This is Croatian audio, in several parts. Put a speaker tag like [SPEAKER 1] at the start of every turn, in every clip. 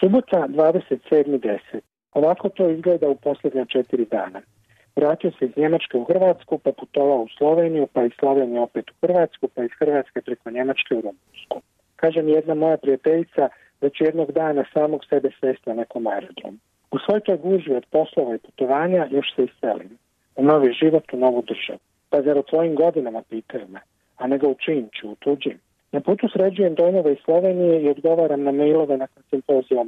[SPEAKER 1] Subota 27.10. Ovako to izgleda u posljednja četiri dana. Vratio se iz Njemačke u Hrvatsku, pa putovao u Sloveniju, pa iz Slovenije opet u Hrvatsku, pa iz Hrvatske preko Njemačke u Rumunsku. Kaže mi jedna moja prijateljica da će jednog dana samog sebe svesti na nekom aerodromu. U svoj toj gužvi od poslova i putovanja još se iselim. U novi život, u novu državu. Pa zar u tvojim godinama pitaju me, a nego u čim ću, u. Na putu sređujem dojmove iz Slovenije i odgovaram na mailove nakon simpozija o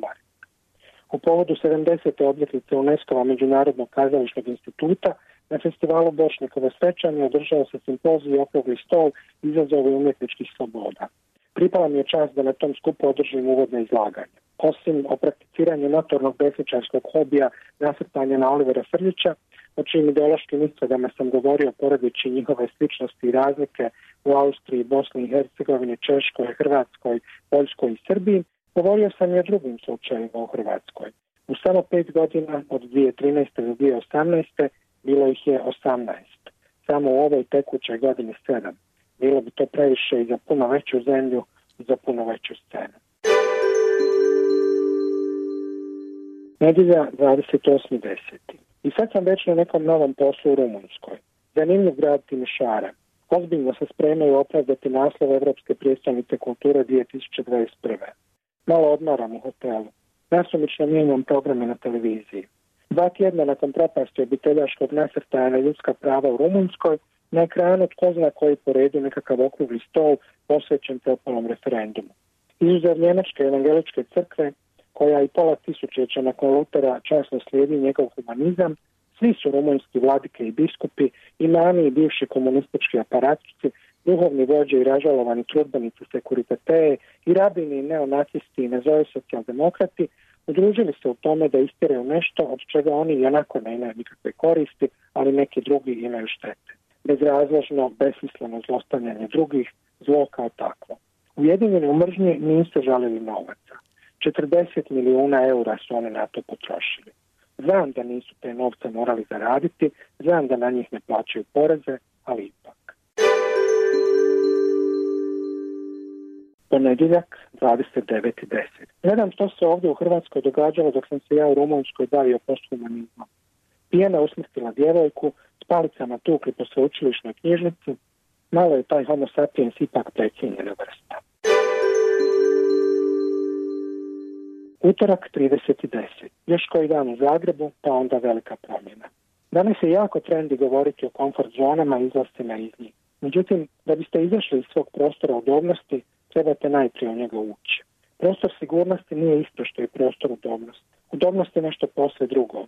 [SPEAKER 1] U povodu 70. obljetnice UNESCO Međunarodnog kazališnog instituta na festivalu Bošnjakova svečani održao se simpozij okrugli stol izazovi umjetničkih sloboda. Pripala mi je čast da na tom skupu održim uvodne izlaganje. Osim o prakticiranju notornog besničarskog hobija nasrtanja na Olivera Frljića, o čijim ideološkim istradama sam govorio poredeći njihove sličnosti i razlike u Austriji, Bosni i Hercegovini, Češkoj, Hrvatskoj, Poljskoj i Srbiji, govorio sam i o drugim slučajima u Hrvatskoj. U samo pet godina od 2013. do 2018. bilo ih je 18. Samo u ovoj tekućoj godini sedam. Bilo bi to previše i za puno veću zemlju, za puno veću scenu. Nedjelja 28.10. I sad sam već na nekom novom poslu u Rumunjskoj. Zanimljiv grad Timišara. Ozbiljno se spremaju opravdati naslov Evropske prijestolnice kulture 2021. Malo odmaram u hotelu. Nasumično mijenjam programe na televiziji. Dva tjedna nakon propasti obiteljaškog nasrtaja na ljudska prava u Rumunjskoj, na ekranu tko zna koji po redu nekakav okrugli stol posvećen propalom referendumu. Izuzev Njemačke evangeličke crkve, koja i pola tisućeća nakon Lutera časno slijedi njegov humanizam, svi su rumunjski vladike i biskupi, imani i bivši komunistički aparatici, duhovni vođe i ražalovani trudbenici sekuritate i rabini i neonacisti i nazove socijaldemokrati udružili se u tome da istiraju nešto od čega oni i onako ne imaju nikakve koristi, ali neki drugi imaju štete. Bezrazložno, besmisleno zlostavljanje drugih, zlo kao takvo. Ujedinjeni u mržnji nisu žalili novaca. 40 milijuna eura su oni na to potrošili. Znam da nisu te novce morali zaraditi, znam da na njih ne plaćaju poreze, ali ipak. Ponedjeljak, 29.10. Gledam što se ovdje u Hrvatskoj događalo dok sam se ja u Rumunjskoj bavio posthumanizmom. Pijena usmrtila djevojku, s palicama tukli po sveučilišnoj knjižnici, malo je taj homo sapiens ipak precijenjena vrsta. Utorak 30.10. Još koji dan u Zagrebu, pa onda velika promjena. Danas je jako trendi govoriti o komfort zonama i izlastima iz njih. Međutim, da biste izašli iz svog prostora udobnosti, trebate najprije u njega ući. Prostor sigurnosti nije isto što je prostor udobnosti. Udobnost je nešto posve drugo.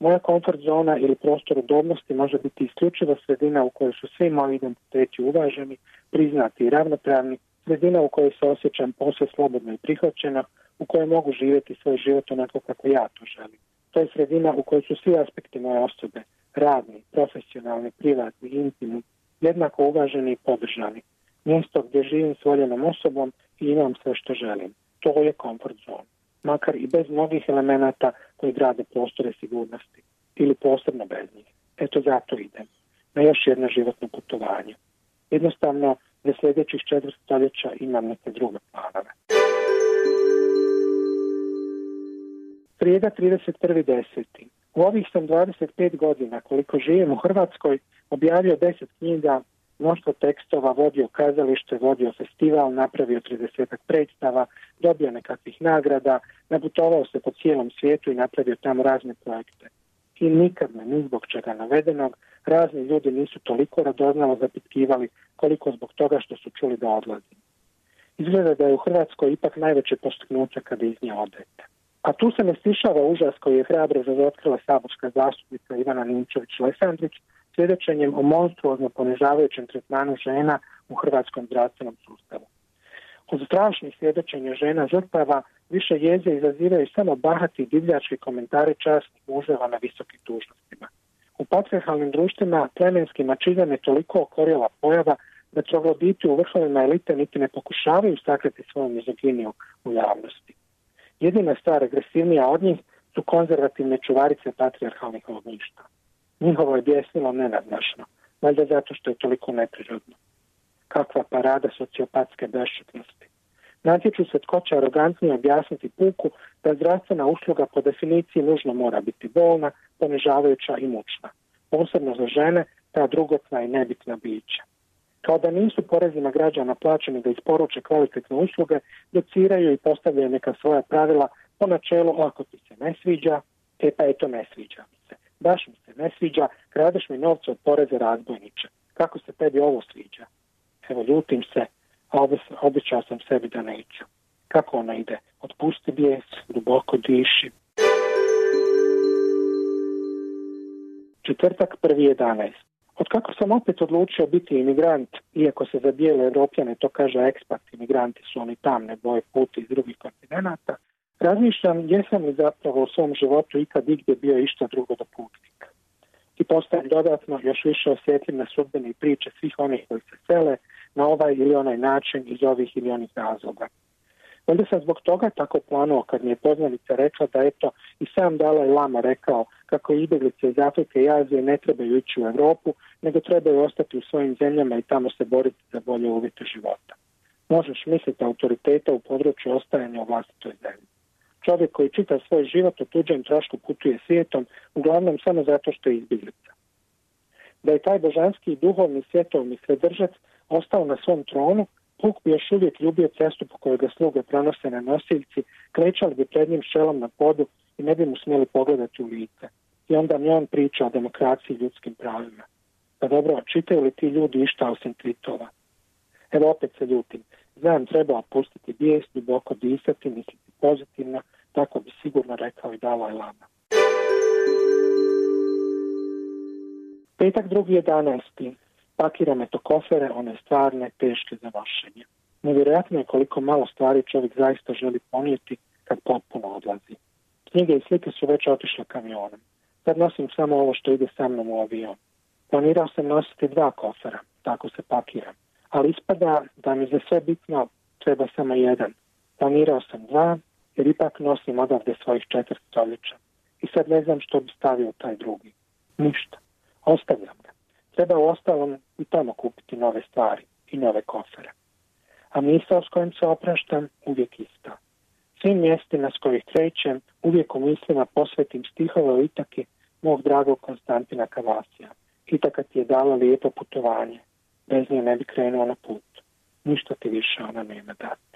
[SPEAKER 1] Moja komfort zona ili prostor udobnosti može biti isključiva sredina u kojoj su svi moji identiteti uvaženi, priznati i ravnopravni, sredina u kojoj se osjećam posve slobodno i prihvaćena, u kojoj mogu živjeti svoj život onako kako ja to želim. To je sredina u kojoj su svi aspekti moje osobe, radni, profesionalni, privatni, intimni, jednako uvaženi i podržani. Mjesto gdje živim s voljenom osobom i imam sve što želim. To je komfort zone. Makar i bez mnogih elemenata koji grade prostore sigurnosti. Ili posebno bez njih. Eto zato idem. Na još jedno životno putovanje. Jednostavno, za sljedećih četvrt stoljeća imam neke druge planove. Srijeda 31.10. U ovih sam 25 godina koliko živim u Hrvatskoj objavio 10 knjiga, mnoštvo tekstova, vodio kazalište, vodio festival, napravio 30 predstava, dobio nekakvih nagrada, naputovao se po cijelom svijetu i napravio tamo razne projekte. I me ni zbog čega navedenog razni ljudi nisu toliko radoznalo zapitkivali koliko zbog toga što su čuli da odlazim. Izgleda da je u Hrvatskoj ipak najveće postignuće kada iz nje odete. A tu se ne stišava užas koji je hrabro razotkrila saborska zastupnica Ivana Ninčević-Lesandrić svjedočenjem o monstruozno ponižavajućem tretmanu žena u hrvatskom zdravstvenom sustavu. Od strašnih svjedočenja žena žrtava više jeze izazivaju samo bahati divljački komentari časnih muževa na visokim dužnostima. U patriarhalnim društvima plemenski mačizam je toliko okorjela pojava da trogloditi u vrhovima elite niti ne pokušavaju sakriti svoju mizoginiju u javnosti. Jedina stvar agresivnija od njih su konzervativne čuvarice patriarhalnih ognjišta. Njihovo je bjesnilo nenadnašno, valjda zato što je toliko neprirodno. Kakva parada sociopatske bešćutnosti. Natječu se tko će arogantnije objasniti puku da zdravstvena usluga po definiciji nužno mora biti bolna, ponižavajuća i mučna. Posebno za žene, ta drugotna i nebitna bića. Kao da nisu porezima građana plaćeni da isporuče kvalitetne usluge, dociraju i postavljaju neka svoja pravila po načelu ako ti se ne sviđa, e pa eto ne sviđa mi se. Baš mi se ne sviđa, kradeš mi novce od poreze razbojniče. Kako se tebi ovo sviđa? Evo, ljutim se, a običao sam sebi da neću. Kako ona ide? Otpusti bijes, duboko diši. Četvrtak, prvi jedanest. Od kako sam opet odlučio biti imigrant, iako se za bijele Europljane to kaže ekspat, imigranti su oni tamne boje puti iz drugih kontinenta, razmišljam jesam li zapravo u svom životu ikad igdje bio išta drugo do putnika. I postajem dodatno još više osjetljiv na sudbene priče svih onih koji se sele na ovaj ili onaj način iz ovih ili onih razloga. Onda sam zbog toga tako planuo kad mi je poznanica rekla da eto i sam Dalaj Lama rekao kako izbjeglice iz Afrike i Azije ne trebaju ići u Europu, nego trebaju ostati u svojim zemljama i tamo se boriti za bolje uvjete života. Možeš misliti autoriteta u području ostajanja u vlastitoj zemlji. Čovjek koji čita svoj život u tuđem trošku putuje svijetom, uglavnom samo zato što je izbjeglica. Da je taj božanski i duhovni svjetovni sredržac ostao na svom tronu, Puk bi još uvijek ljubio cestu po kojoj ga sluge prenose na nosiljci, krećali bi pred njim šelom na podu i ne bi mu smjeli pogledati u lice. I onda mi on priča o demokraciji i ljudskim pravima. Pa dobro, čitaju li ti ljudi išta osim tritova? Evo opet se ljutim. Znam, treba opustiti bijest, duboko disati, misliti pozitivno, tako bi sigurno rekao i Dalaj Lama. Petak 2.11 pakirane to kofere, one stvarne, teške za nošenje. Nevjerojatno je koliko malo stvari čovjek zaista želi ponijeti kad potpuno odlazi. Knjige i slike su već otišle kamionom. Sad nosim samo ovo što ide sa mnom u avion. Planirao sam nositi dva kofera, tako se pakiram. Ali ispada da mi za sve bitno treba samo jedan. Planirao sam dva, jer ipak nosim odavde svojih četiri stoljeća. I sad ne znam što bi stavio taj drugi. Ništa. Ostavljam Treba u ostalom i tamo kupiti nove stvari i nove kofere. A misao s kojim se opraštam uvijek ista. Svim mjestima s kojih krećem uvijek u mislima posvetim stihove o Itaki mog dragog Konstantina Kavasija. Itaka ti je dala lijepo putovanje. Bez nje ne bi krenuo na put. Ništa ti više ona nema dati.